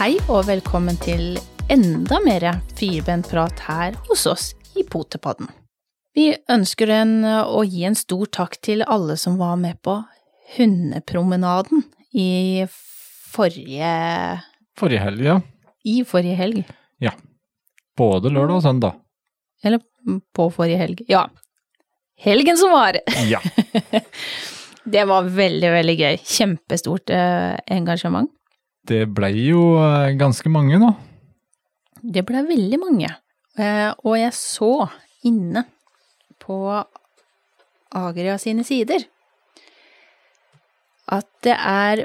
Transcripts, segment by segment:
Hei og velkommen til enda mer firbentprat her hos oss i Potepodden. Vi ønsker en, å gi en stor takk til alle som var med på hundepromenaden i forrige Forrige helg, ja. I forrige helg. Både lørdag og søndag. Eller på forrige helg. Ja. Helgen som var! Ja. Det var veldig, veldig gøy. Kjempestort eh, engasjement. Det blei jo eh, ganske mange nå. Det ble veldig mange. Eh, og jeg så inne på Agria sine sider at det er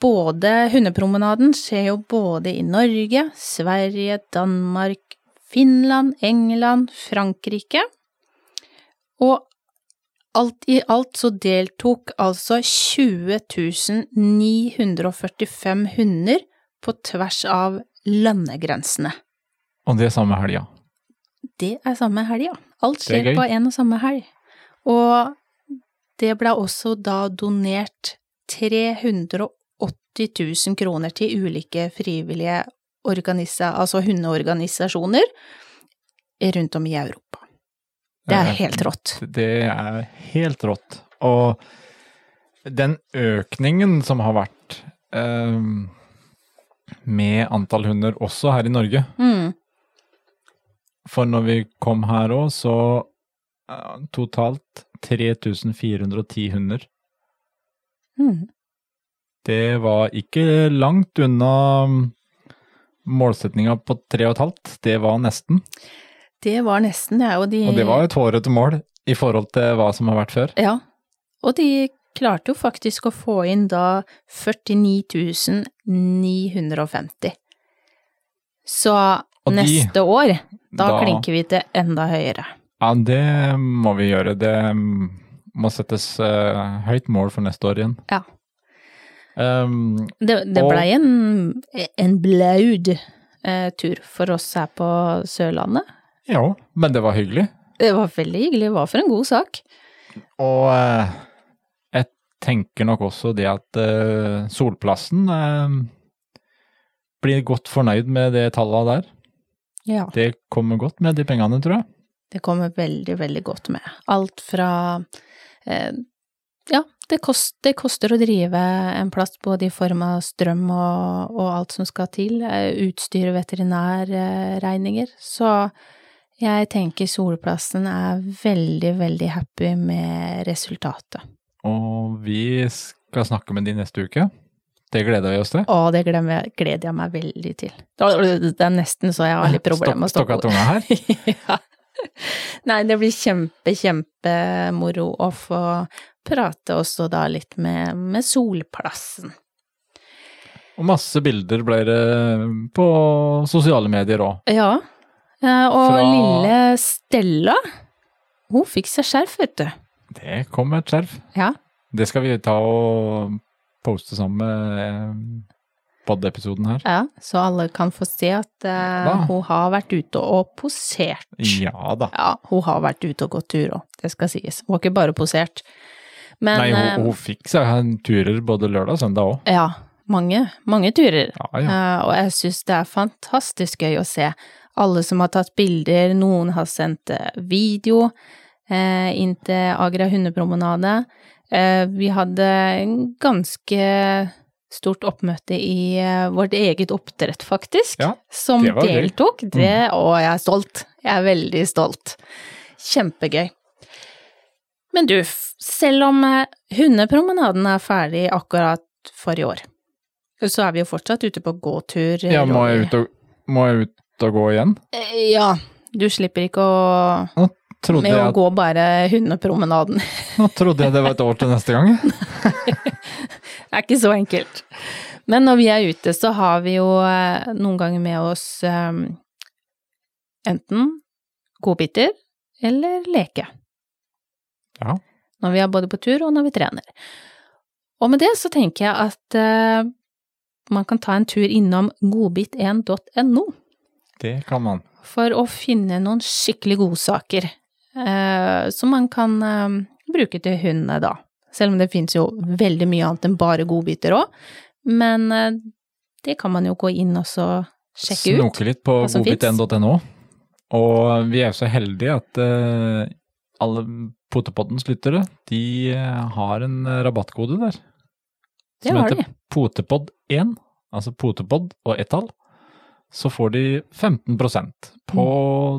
både Hundepromenaden skjer jo både i Norge, Sverige, Danmark, Finland, England, Frankrike. Og alt i alt så deltok altså 20 945 hunder på tvers av landegrensene. Og det er samme helga. Det er samme helg, ja. Alt er skjer på en og samme helg. Og det ble også da donert 380 000 kroner til ulike frivillige altså hundeorganisasjoner rundt om i Europa. Det er Eh, helt rått. Det er helt rått. Og den økningen som har vært eh, med antall hunder også her i Norge Mm. For når vi kom her òg, så eh, totalt 3410 hunder. Mm. Det var ikke langt unna på tre og et halvt. Det var nesten. Det var nesten, det er jo de Og det var et hårete mål i forhold til hva som har vært før. Ja, og de klarte jo faktisk å få inn da 49 950. Så de- neste år, da, da- klinker vi til enda høyere. Ja, det må vi gjøre. Det må settes uh, høyt mål for neste år igjen. Ja. Um, Det, det blei en, en blaud uh, tur for oss her på Sørlandet. Ja, men det var hyggelig. Det var veldig hyggelig, det var for en god sak. Og eh, jeg tenker nok også det at eh, Solplassen eh, blir godt fornøyd med det tallet der. Ja. Det kommer godt med de pengene, tror jeg. Det kommer veldig, veldig godt med. Alt fra Ja, det, kost, det koster å drive en plass både i form av strøm og, og alt som skal til. Utstyr, veterinærregninger. Så jeg tenker Solplassen er veldig, veldig happy med resultatet. Og vi skal snakke med de neste uke. Det gleder vi oss til. Å, det gleder jeg, meg veldig til. Det er nesten så jeg har litt problemer med å Stokka tunga her. ja. Nei, det blir kjempe, kjempemoro å få prate også da litt med, med Solplassen. Og masse bilder ble det på sosiale medier òg. Ja, og Fra- lille Stella, hun fikk seg skjerf, vet du. Det kom et skjerf. Ja, Det skal vi ta og poste sammen med pod-episoden her. ja, så alle kan få se at uh, hun har vært ute og posert. Ja da. Ja, hun har vært ute og gått tur òg, det skal sies. Hun har ikke bare posert. Men Nei, eh, hun, hun fikk seg turer både lørdag og søndag òg. ja, mange, mange turer. Ja, ja. Uh, og jeg syns det er fantastisk gøy å se alle som har tatt bilder, noen har sendt eh, video eh, inn til Agra hundepromenade. Eh, vi hadde ganske stort oppmøte i eh, vårt eget oppdrett, faktisk, Ja, som det var gøy. Mm. deltok. Det, og jeg er stolt. Jeg er veldig stolt. Kjempegøy. Men du, selv om eh, hundepromenaden er ferdig akkurat for i år, så er vi jo fortsatt ute på gåtur. Ja, må jeg ut og, må jeg ut og gå igjen? Eh, Ja, du slipper ikke å med å gå bare hundepromenaden. nå trodde jeg det var et år til neste gang. Det er ikke så enkelt. Men når vi er ute, så har vi jo eh, noen ganger med oss um, enten godbiter eller leke. Ja. Når vi er både på tur og når vi trener. Og med det så tenker jeg at uh, man kan ta en tur innom godbit1.no Det kan man. for å finne noen skikkelig godsaker eh, som man kan eh, bruke til hundene da. Selv om det finnes jo veldig mye annet enn bare godbiter òg. Men eh, det kan man jo gå inn og så sjekke ut. Snoke litt på hva godbit1.no. Og vi er så heldige at eh, alle Potepottens lyttere, de eh, har en eh, rabattkode der. Det som har heter de. Potepod1, altså Potepod og ett tall. Så får de 15% på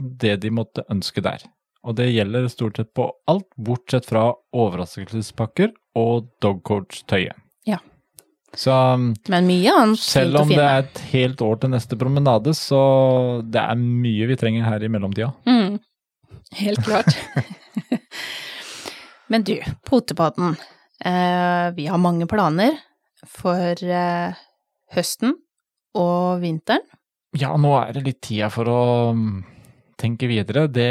Mm. det de måtte ønske der. Og det gjelder stort sett på alt, bortsett fra overraskelsespakker og dogcoach-tøyet. Ja. Så um, Men mye annet selv om det er et helt år til neste promenade, så det er mye vi trenger her i mellomtida. Mm, helt klart. Men du, potepodden. Eh, vi har mange planer for eh, høsten og vinteren. Ja, nå er det litt tida for å um, tenke videre. Det,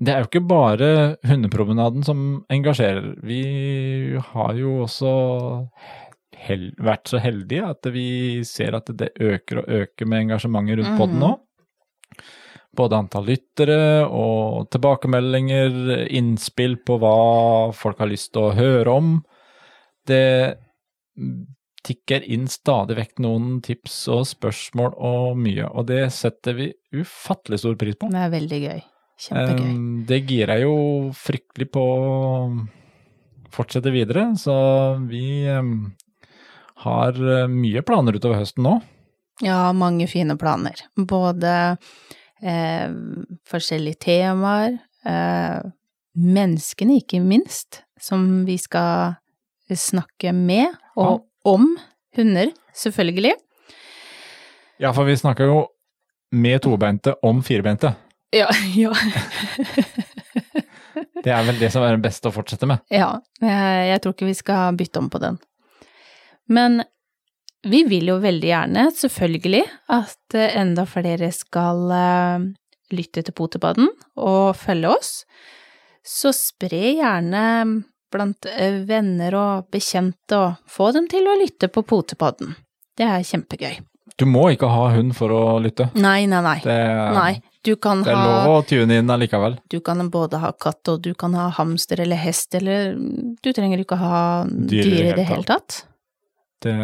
det er jo ikke bare hundepromenaden som engasjerer. Vi har jo også hel, vært så heldige at vi ser at det øker og øker med engasjementet rundt podden nå. Både antall lyttere og tilbakemeldinger, innspill på hva folk har lyst til å høre om. Det tikker inn stadig vekk noen tips og spørsmål og mye, og det setter vi ufattelig stor pris på. Det er veldig gøy. Kjempegøy. Det girer jo fryktelig på å fortsette videre, så vi har uh, mye planer utover høsten nå. Ja, mange fine planer. Både eh, forskjellige temaer, eh, menneskene ikke minst, som vi skal snakke med, og om hunder, selvfølgelig. Ja, for vi snakker jo med tobeinte om firbeinte. Ja, ja. Det er vel det som er det beste å fortsette med. ja jeg, tror ikke vi skal bytte om på den. Men vi vil jo veldig gjerne, selvfølgelig, at eh, enda flere skal eh, lytte til Potepodden og følge oss. Så spre gjerne blant eh, venner og bekjente, og få dem til å lytte på Potepodden. Det er kjempegøy. Du må ikke ha hund for å lytte. Nei, nei, nei. Det, Nei, du kan det er ha lov å tune inn allikevel. Du kan både ha katt, og du kan ha hamster eller hest, eller du trenger ikke ha dyr i det hele tatt. Det,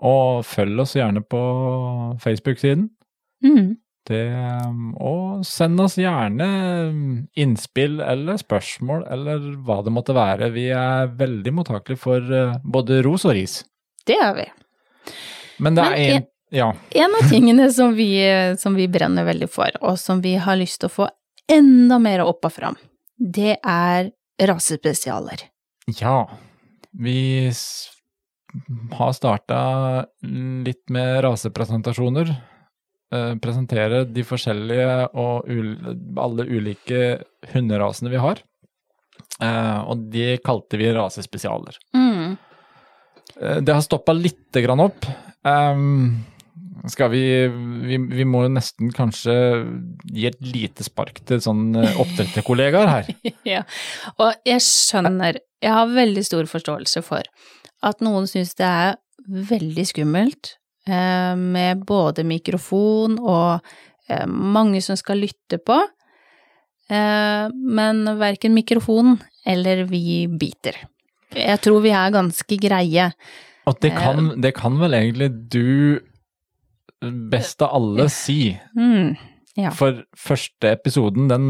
og følg oss gjerne på Facebook-siden. Mm. Det, og send oss gjerne innspill eller spørsmål eller hva det måtte være. Vi er veldig mottakelige for eh, både ros og ris. Det er vi. Men det er en Ja. En av tingene som vi, som vi brenner veldig for, og som vi har lyst til å få enda mer opp og fram, det er rasespesialer. Ja. Vi har starta litt med rasepresentasjoner. Eh, presentere de forskjellige og alle ulike hunderasene vi har. Eh, og de kalte vi rasespesialer. Mm. Eh, Det har stoppa lite grann opp. Skal vi, vi Vi må jo nesten kanskje gi et lite spark til sånn oppdretterkollegaer her. Ja, og jeg skjønner, jeg har veldig stor forståelse for at noen syns det er veldig skummelt med både mikrofon og eh, mange som skal lytte på, eh, men verken mikrofon eller vi biter. Jeg tror vi er ganske greie. Og det kan, det kan vel egentlig du best av alle si. Mm, Ja. For første episoden, den,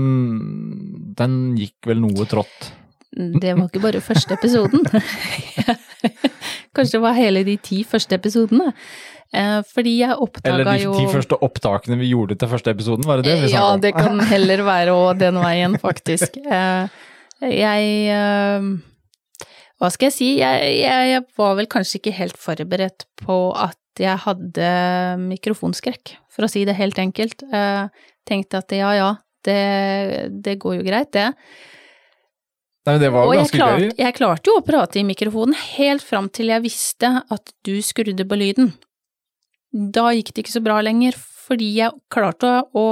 den gikk vel noe trått. det var ikke bare første episoden. Kanskje det var hele de ti første episodene. Eh, fordi jeg Eller oppdaga de ti første opptakene vi gjorde til første episoden, var det det vi Ja, det kan heller være òg den veien, faktisk. Eh, Jeg eh, Hva skal jeg si? Jeg, jeg, jeg var vel kanskje ikke helt forberedt på at jeg hadde mikrofonskrekk, for å si det helt enkelt. Tenkte at ja ja, det, det går jo greit, det. Nei, det var Og jo jeg ganske klarte, gøy. jeg klarte jo å prate i mikrofonen helt fram til jeg visste at du skrudde på lyden. Da gikk det ikke så bra lenger, fordi jeg klarte å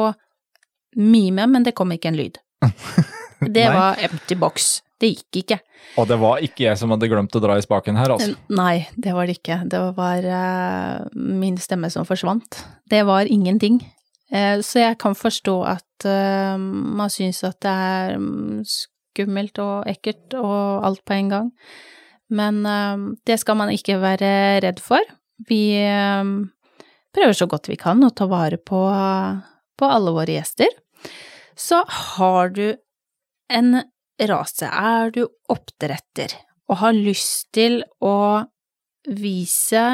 mime, men det kom ikke en lyd. Det var empty box. Det gikk ikke. Og det var ikke jeg som hadde glemt å dra i spaken her, altså. Nei, det var det ikke. Det var uh, min stemme som forsvant. Det var ingenting. Uh, så jeg kan forstå at uh, man syns at det er mm, skummelt og ekkelt og alt på en gang. Men det skal man ikke være redd for. vi prøver så godt vi kan å ta vare på, på alle våre gjester. Så har du en rase, er du oppdretter og har lyst til å vise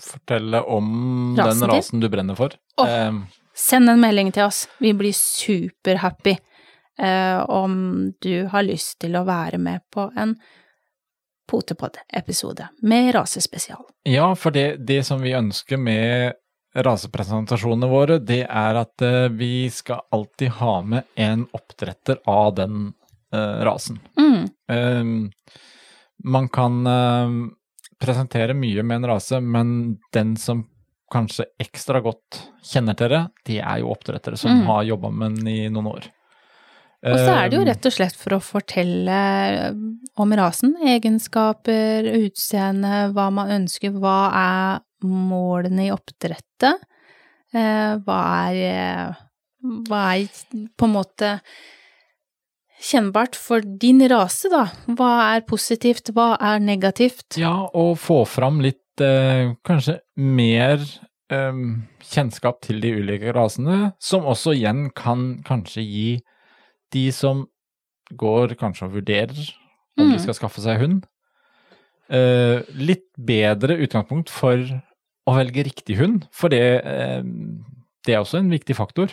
Fortelle om Rasen den din? rasen du brenner for. Åh. Eh, Send en melding til oss, vi blir superhappy eh, om du har lyst til å være med på en Potepod-episode med rasespesial. Ja, for det, det som vi ønsker med rasepresentasjonene våre, det er at eh, vi skal alltid ha med en oppdretter av den uh, rasen. Mm, Um, man kan uh, presentere mye med en rase, men den som kanskje ekstra godt kjenner til det, det er jo oppdrettere som Mm. har jobba med den i noen år. Og så er det jo Eh, rett og slett for å fortelle om rasen, egenskaper, utseende, hva man ønsker, hva er målene i oppdrettet, eh, hva er, eh, hva er på en måte kjennbart for din rase, da? Hva er positivt, hva er negativt? Ja, og få fram litt eh, kanskje mer eh, kjennskap til de ulike rasene, som også igjen kan kanskje gi de som går kanskje og vurderer om Mm. de skal skaffe seg hund, eh, litt bedre utgangspunkt for å velge riktig hund, for det, eh, det er også en viktig faktor.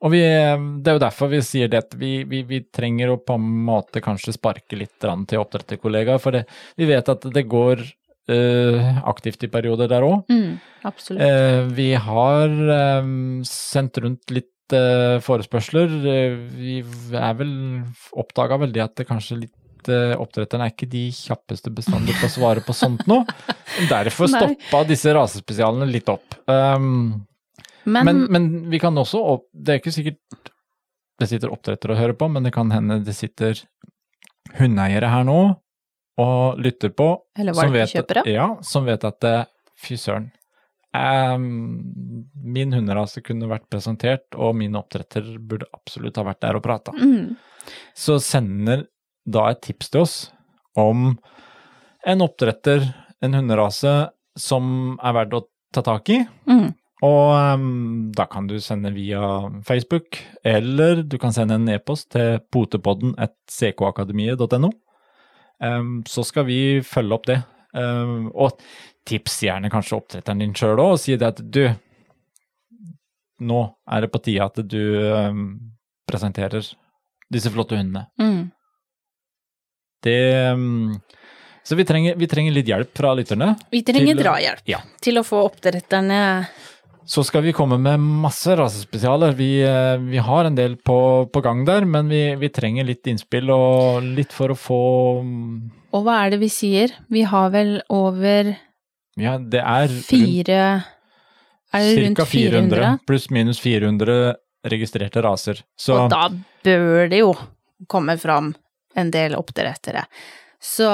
Og vi, det er jo derfor vi sier det at vi, vi, vi trenger å på en måte kanskje sparke litt til oppdretterkollegaer, for det, vi vet at det går eh, aktivt i perioder der òg. Mm, absolutt. Eh, vi har eh, sendt rundt litt eh, forespørsler. Eh, vi er vel oppdaga vel det at det kanskje litt eh, Oppdretterne er ikke de kjappeste bestandig på å svare på sånt nå. Derfor stoppa disse rasespesialene litt opp. Um, Men, men, men vi kan også opp, Det er ikke sikkert det sitter oppdrettere og hører på, men det kan hende det sitter hundeeiere her nå og lytter på. Eller som vet- valpekjøpere. Ja, som vet at fy søren. Em, min hunderase kunne vært presentert, og min oppdretter burde absolutt ha vært der og prata. Mm, Så sender da et tips til oss om en oppdretter, en hunderase, som er verdt å ta tak i. mm, Og um, da kan du sende via Facebook, eller du kan sende en e-post til potepodden at ckakademiet.no. Um, så skal vi følge opp det. Um, og tips gjerne kanskje oppdretteren din sjøl òg, og si det at du, nå er det på tide at du um, presenterer disse flotte hundene. mm. Det um, Så vi trenger, vi trenger litt hjelp fra lytterne. Vi trenger Til- drahjelp Ja. til å få oppdretterne Så skal vi komme med masse rasespesialer. Vi, eh, vi har en del på, på gang der, men vi, vi trenger litt innspill og litt for å få Og hva er det vi sier? Vi har vel over Ja, det er fire Er det rundt ca. 400, 400? pluss minus 400 registrerte raser. Så Og da bør det jo komme fram en del oppdrettere. Så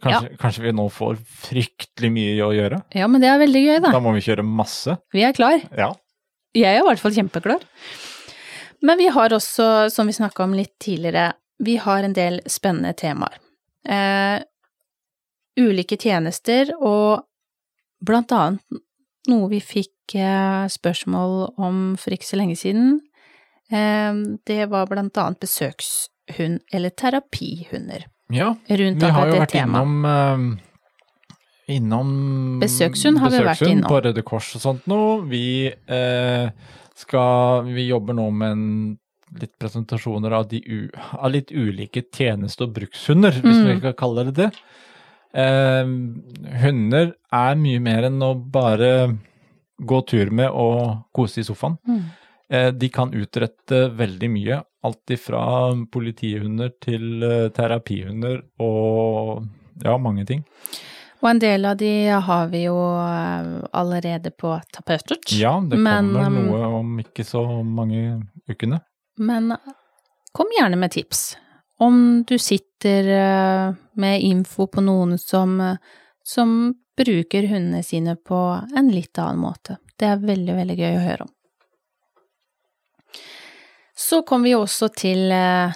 kanskje, kanskje vi nå får fryktelig mye å gjøre. ja, men det er veldig gøy, da. Da må vi kjøre masse. Vi er klar. Ja. Jeg er i hvert fall kjempeklar. Men vi har også, som vi snakka om litt tidligere, vi har en del spennende temaer. Eh, ulike tjenester, og blant annet noe vi fikk eh, spørsmål om for ikke så lenge siden. Eh, det var blant annet besøkshund eller terapihunder ja. rundt Vi har jo vært temaet. innom eh, Innom Besøkshund har vi vært innom. på Røde Kors og sånt nå. Vi eh, skal Vi jobber nå med en litt presentasjoner av, de av litt ulike tjeneste- og brukshunder, hvis Mm. vi kan kalle det det. Eh, hunder er mye mer enn å bare gå tur med og kose i sofaen. Mm. Eh, De kan utrette veldig mye. Alt ifra politihunder til eh, terapihunder og ja, mange ting. Og en del av de har vi jo eh, allerede på tapetet. Ja, det kommer Men, noe om ikke så mange ukene. Men kom gjerne med tips. Om du sitter eh, med info på noen som, eh, som bruker hundene sine på en litt annen måte. Det er veldig, veldig gøy å høre om. Så kom vi også til eh,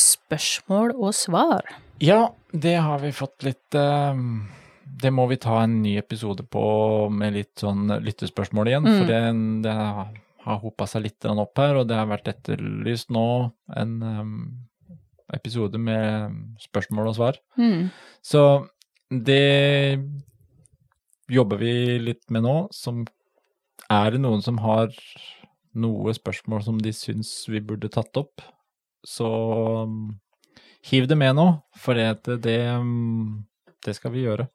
spørsmål og svar. Ja, det har vi fått litt Det må vi ta en ny episode på med litt sånn lyttespørsmål igjen. Mm. For det, det har hopa seg litt opp her, og det har vært etterlyst nå en episode med spørsmål og svar. Mm. Så det jobber vi litt med nå. Som er det noen som har noe spørsmål som de syns vi burde tatt opp, så um, hiv det med nå, for det, det, um, det skal vi gjøre.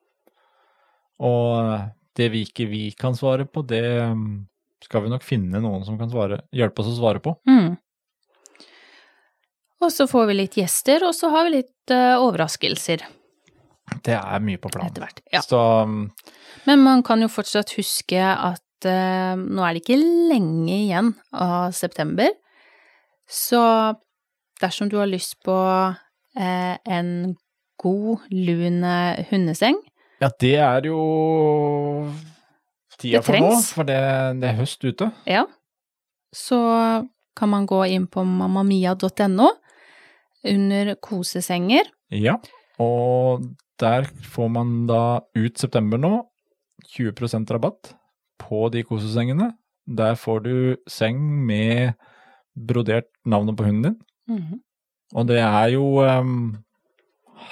Og det vi ikke vi kan svare på, det um, skal vi nok finne noen som kan svare, hjelpe oss å svare på. Mm. Og så får vi litt gjester, og så har vi litt uh, overraskelser Det er mye på planen. etter hvert. Ja. Så um, Men man kan jo fortsatt huske at uh, nå er det ikke lenge igjen av september, så dersom du har lyst på uh, en god, lun hundeseng, Ja, det er jo tida for nå, for det, det er høst ute. ja, så kan man gå inn på mamamia.no under kosesenger. Ja, og der får man da ut september nå 20% rabatt på de kosesengene. Der får du seng med brodert navnet på hunden din. Mhm. Og det er jo um,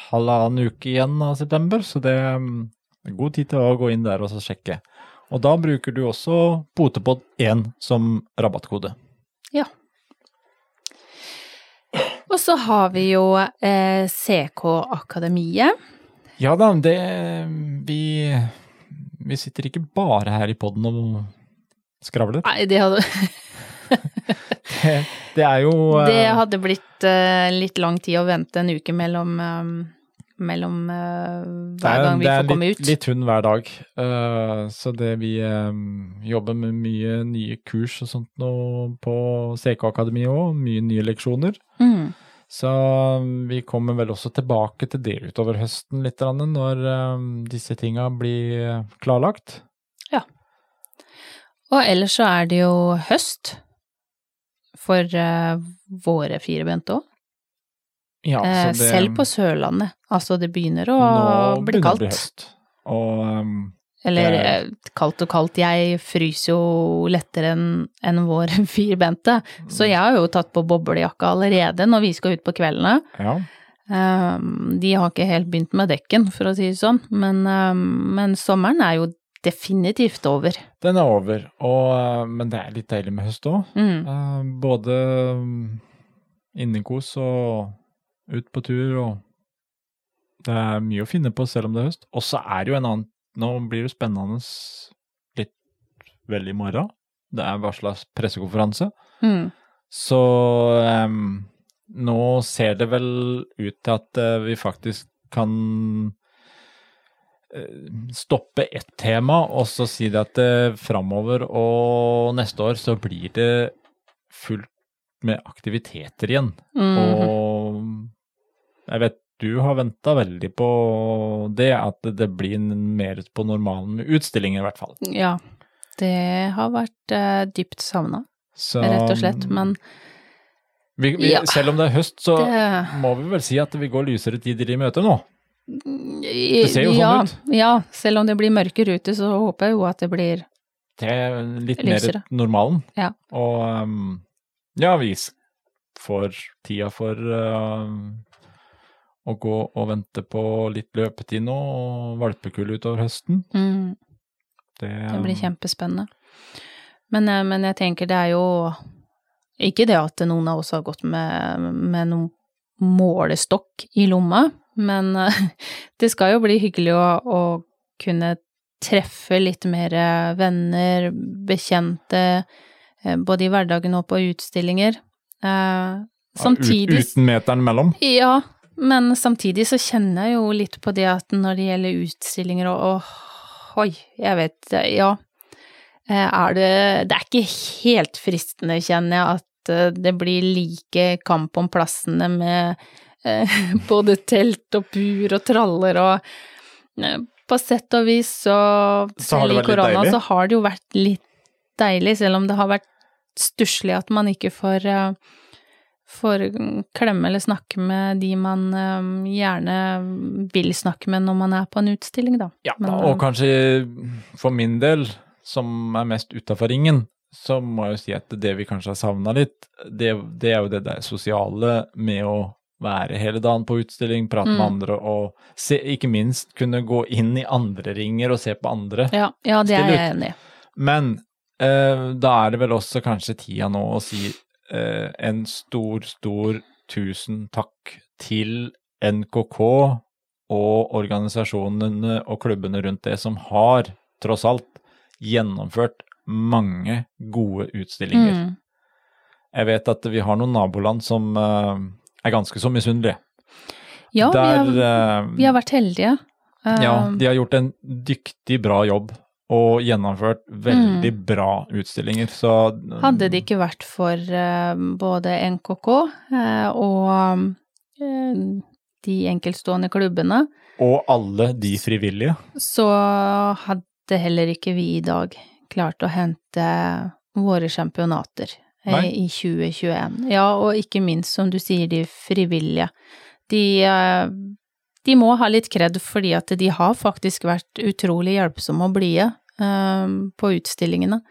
halvannen uke igjen av september, så det um, er god tid til å gå inn der og så sjekke. Og da bruker du også Potepod1 som rabattkode. Ja. Og så har vi jo eh, CK Akademiet. Ja da, det Vi, vi sitter ikke bare her i poden og skravler. Nei, det hadde, Det, det er jo eh, det hadde blitt eh, litt lang tid å vente en uke mellom, eh, mellom eh, hver er- gang vi får litt, komme Det er Litt hund hver dag. Eh, så det vi eh, jobber med mye nye kurs og sånt nå på CK-akademiet òg, mye nye leksjoner. Mm. Så vi kommer vel også tilbake til det utover høsten litt, når disse tinga blir klarlagt. Og ellers så er det jo høst for våre firebente òg. Ja, Eh, så det- selv på Sørlandet. Altså, det begynner å nå bli begynner det å kaldt. bli høst. Og um, Eller er- eh, kaldt og kaldt, jeg fryser jo lettere enn en vår firbente, så jeg har jo tatt på boblejakka allerede når vi skal ut på kveldene. ja. Um, de har ikke helt begynt med dekken, for å si det sånn, men, um, men sommeren er jo definitivt over. Den er over, og, eh, men det er litt deilig med høst òg. Mm. både mm, innekos og ut på tur, og det er mye å finne på selv om det er høst. Og så er det jo en annen Nå blir det spennende litt vel i morgen. Det er varsla pressekonferanse. Mm. Så um, nå ser det vel ut til at uh, vi faktisk kan eh, stoppe ett tema, og så si det at uh, framover og neste år så blir det fullt med aktiviteter igjen. Mm. Og jeg vet du har venta veldig på det, at det blir mer på normalen med utstillingen i hvert fall. Ja, det har vært eh, dypt savna, rett og slett, men vi, vi, Ja. Selv om det er høst, så det må vi vel si at vi går lysere tider i møte nå. Det ser jo sånn ut. Ja, selv om det blir mørkere ute, så håper jeg jo at det blir Det er litt Lysere. mer normalen. Ja. Og um, ja, vi får tida for um, å gå og vente på litt løpetid nå, og valpekull utover høsten. mm, Det, Det blir kjempespennende. Men, eh, men jeg tenker det er jo ikke det at noen av oss har gått med, med noen målestokk i lomma, men eh, det skal jo bli hyggelig å, å kunne treffe litt mer venner, bekjente, eh, både i hverdagen og på utstillinger. Eh, Samtidig ja, uten meteren mellom. ja, men samtidig så kjenner jeg jo litt på det at når det gjelder utstillinger og åh, oi, jeg vet ja. Eh, Er det Det er ikke helt fristende, kjenner jeg, at eh, det blir like kamp om plassene med eh, både telt og bur og traller og eh, På sett og vis så Så Selv i korona så har det jo vært litt deilig, selv om det har vært stusslig at man ikke får, eh, får klemme eller snakke med de man um, gjerne vil snakke med når man er på en utstilling, da. Ja, Men, og eh, kanskje for min del, som er mest utafor ringen, så må jeg jo si at det vi kanskje har savna litt, det, det er jo det der sosiale med å være hele dagen på utstilling, prate med Mm. andre og se, ikke minst kunne gå inn i andre ringer og se på andre. Ja, ja, det er jeg enig i. Men eh, da er det vel også kanskje tida nå å si eh, en stor, stor tusen takk til NKK og organisasjonene og klubbene rundt det som har, tross alt, gjennomført mange gode utstillinger. Mm. Jeg vet at vi har noen naboland som eh, er ganske så misunnelige. Ja, vi har, eh, vi har vært heldige. ja, Um, de har gjort en dyktig, bra jobb og gjennomført veldig bra utstillinger. Så Mm. Hadde det ikke vært for uh, både NKK uh, og uh, de enkeltstående klubbene, Og alle de frivillige. så hadde heller ikke vi i dag klart å hente våre championater eh, i 2021. Ja, og ikke minst, som du sier, de frivillige. De, eh, de må ha litt kred fordi at de har faktisk vært utrolig hjelpsomme og blide eh, på utstillingene.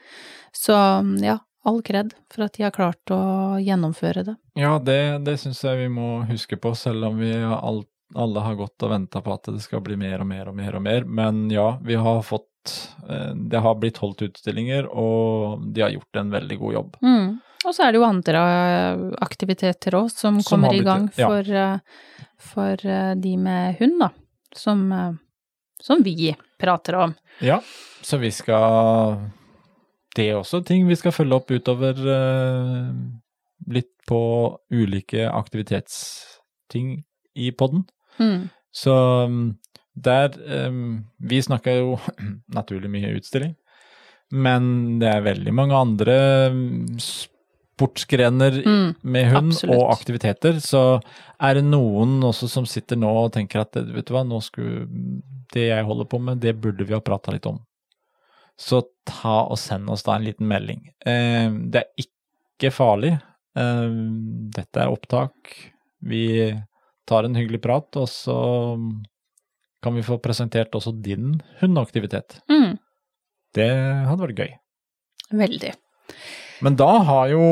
Så ja, all kred for at de har klart å gjennomføre det. Ja, det, det syns jeg vi må huske på, selv om vi alt, alle har gått og venta på at det skal bli mer og mer og mer og mer. Men ja, vi har fått eh, Det har blitt holdt utstillinger, og de har gjort en veldig god jobb. Mm. Og så er det jo andre eh, aktiviteter òg som, Som kommer i gang for, eh, for de med hund, da. Som, som vi prater om. Ja, så vi skal Det er også ting vi skal følge opp utover eh, litt på ulike aktivitetsting i podden. Mm. Så der um, Vi snakker jo naturlig mye utstilling, men det er veldig mange andre um, sportsgrener Mm. med hund absolutt. og aktiviteter. Så er det noen også som sitter nå og tenker at vet du hva, nå skulle det jeg holder på med, det burde vi ha prata litt om. Så ta og send oss da en liten melding. Eh, det er ikke farlig. Eh, dette er opptak. Vi tar en hyggelig prat, og så kan vi få presentert også din hundeaktivitet. Mm. Det hadde vært gøy. Veldig. Men da har jo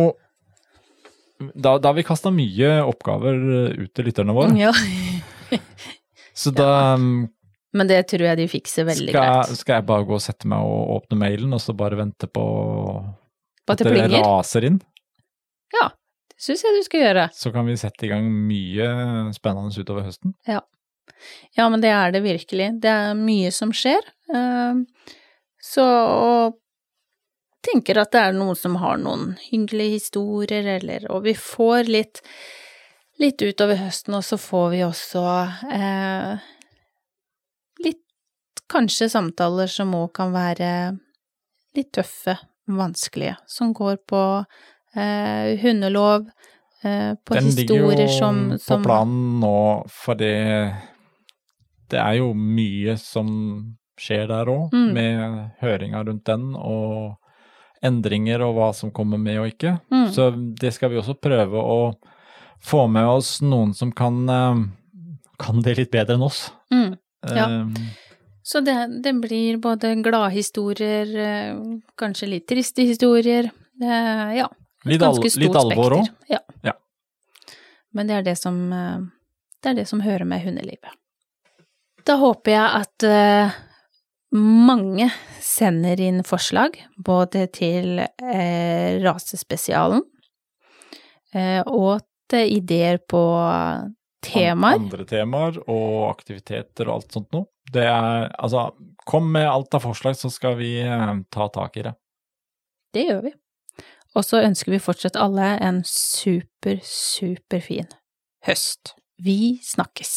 Da, da har vi kasta mye oppgaver ut til lytterne våre. Ja. Så da um, Men det tror jeg de fikser veldig skal, greit. skal jeg bare gå og sette meg og åpne mailen, og så bare vente på På at det det raser inn. Ja, det syns jeg du skal gjøre. Så kan vi sette i gang mye spennende utover høsten. Ja, men det er det virkelig. Det er mye som skjer. Eh, Så og tenker at det er noen som har noen hyggelige historier, eller Og vi får litt litt utover høsten, og så får vi også eh, litt kanskje samtaler som òg kan være litt tøffe, vanskelige, som går på eh, hundelov, eh, på Den ligger jo historier som, som på planen nå, for det, det er jo mye som skjer der òg, Mm. med høringa rundt den, og endringer og hva som kommer med og ikke. Mm. Så det skal vi også prøve å få med oss noen som kan, eh, kan det litt bedre enn oss. mm. Ja. Eh, Så det, det blir både gladhistorier, eh, kanskje litt triste historier, eh, ja. Litt, al litt alvor òg. Ja. Ja. Men det er det som, det er det som hører med hundelivet. Da håper jeg at mange sender inn forslag, både til eh, rasespesialen eh, og til ideer på temaer. Andre temaer og aktiviteter og alt sånt noe. Det er altså Kom med alt av forslag, så skal vi eh, ta tak i det. Det gjør vi. Og så ønsker vi fortsatt alle en super, superfin høst. Vi snakkes!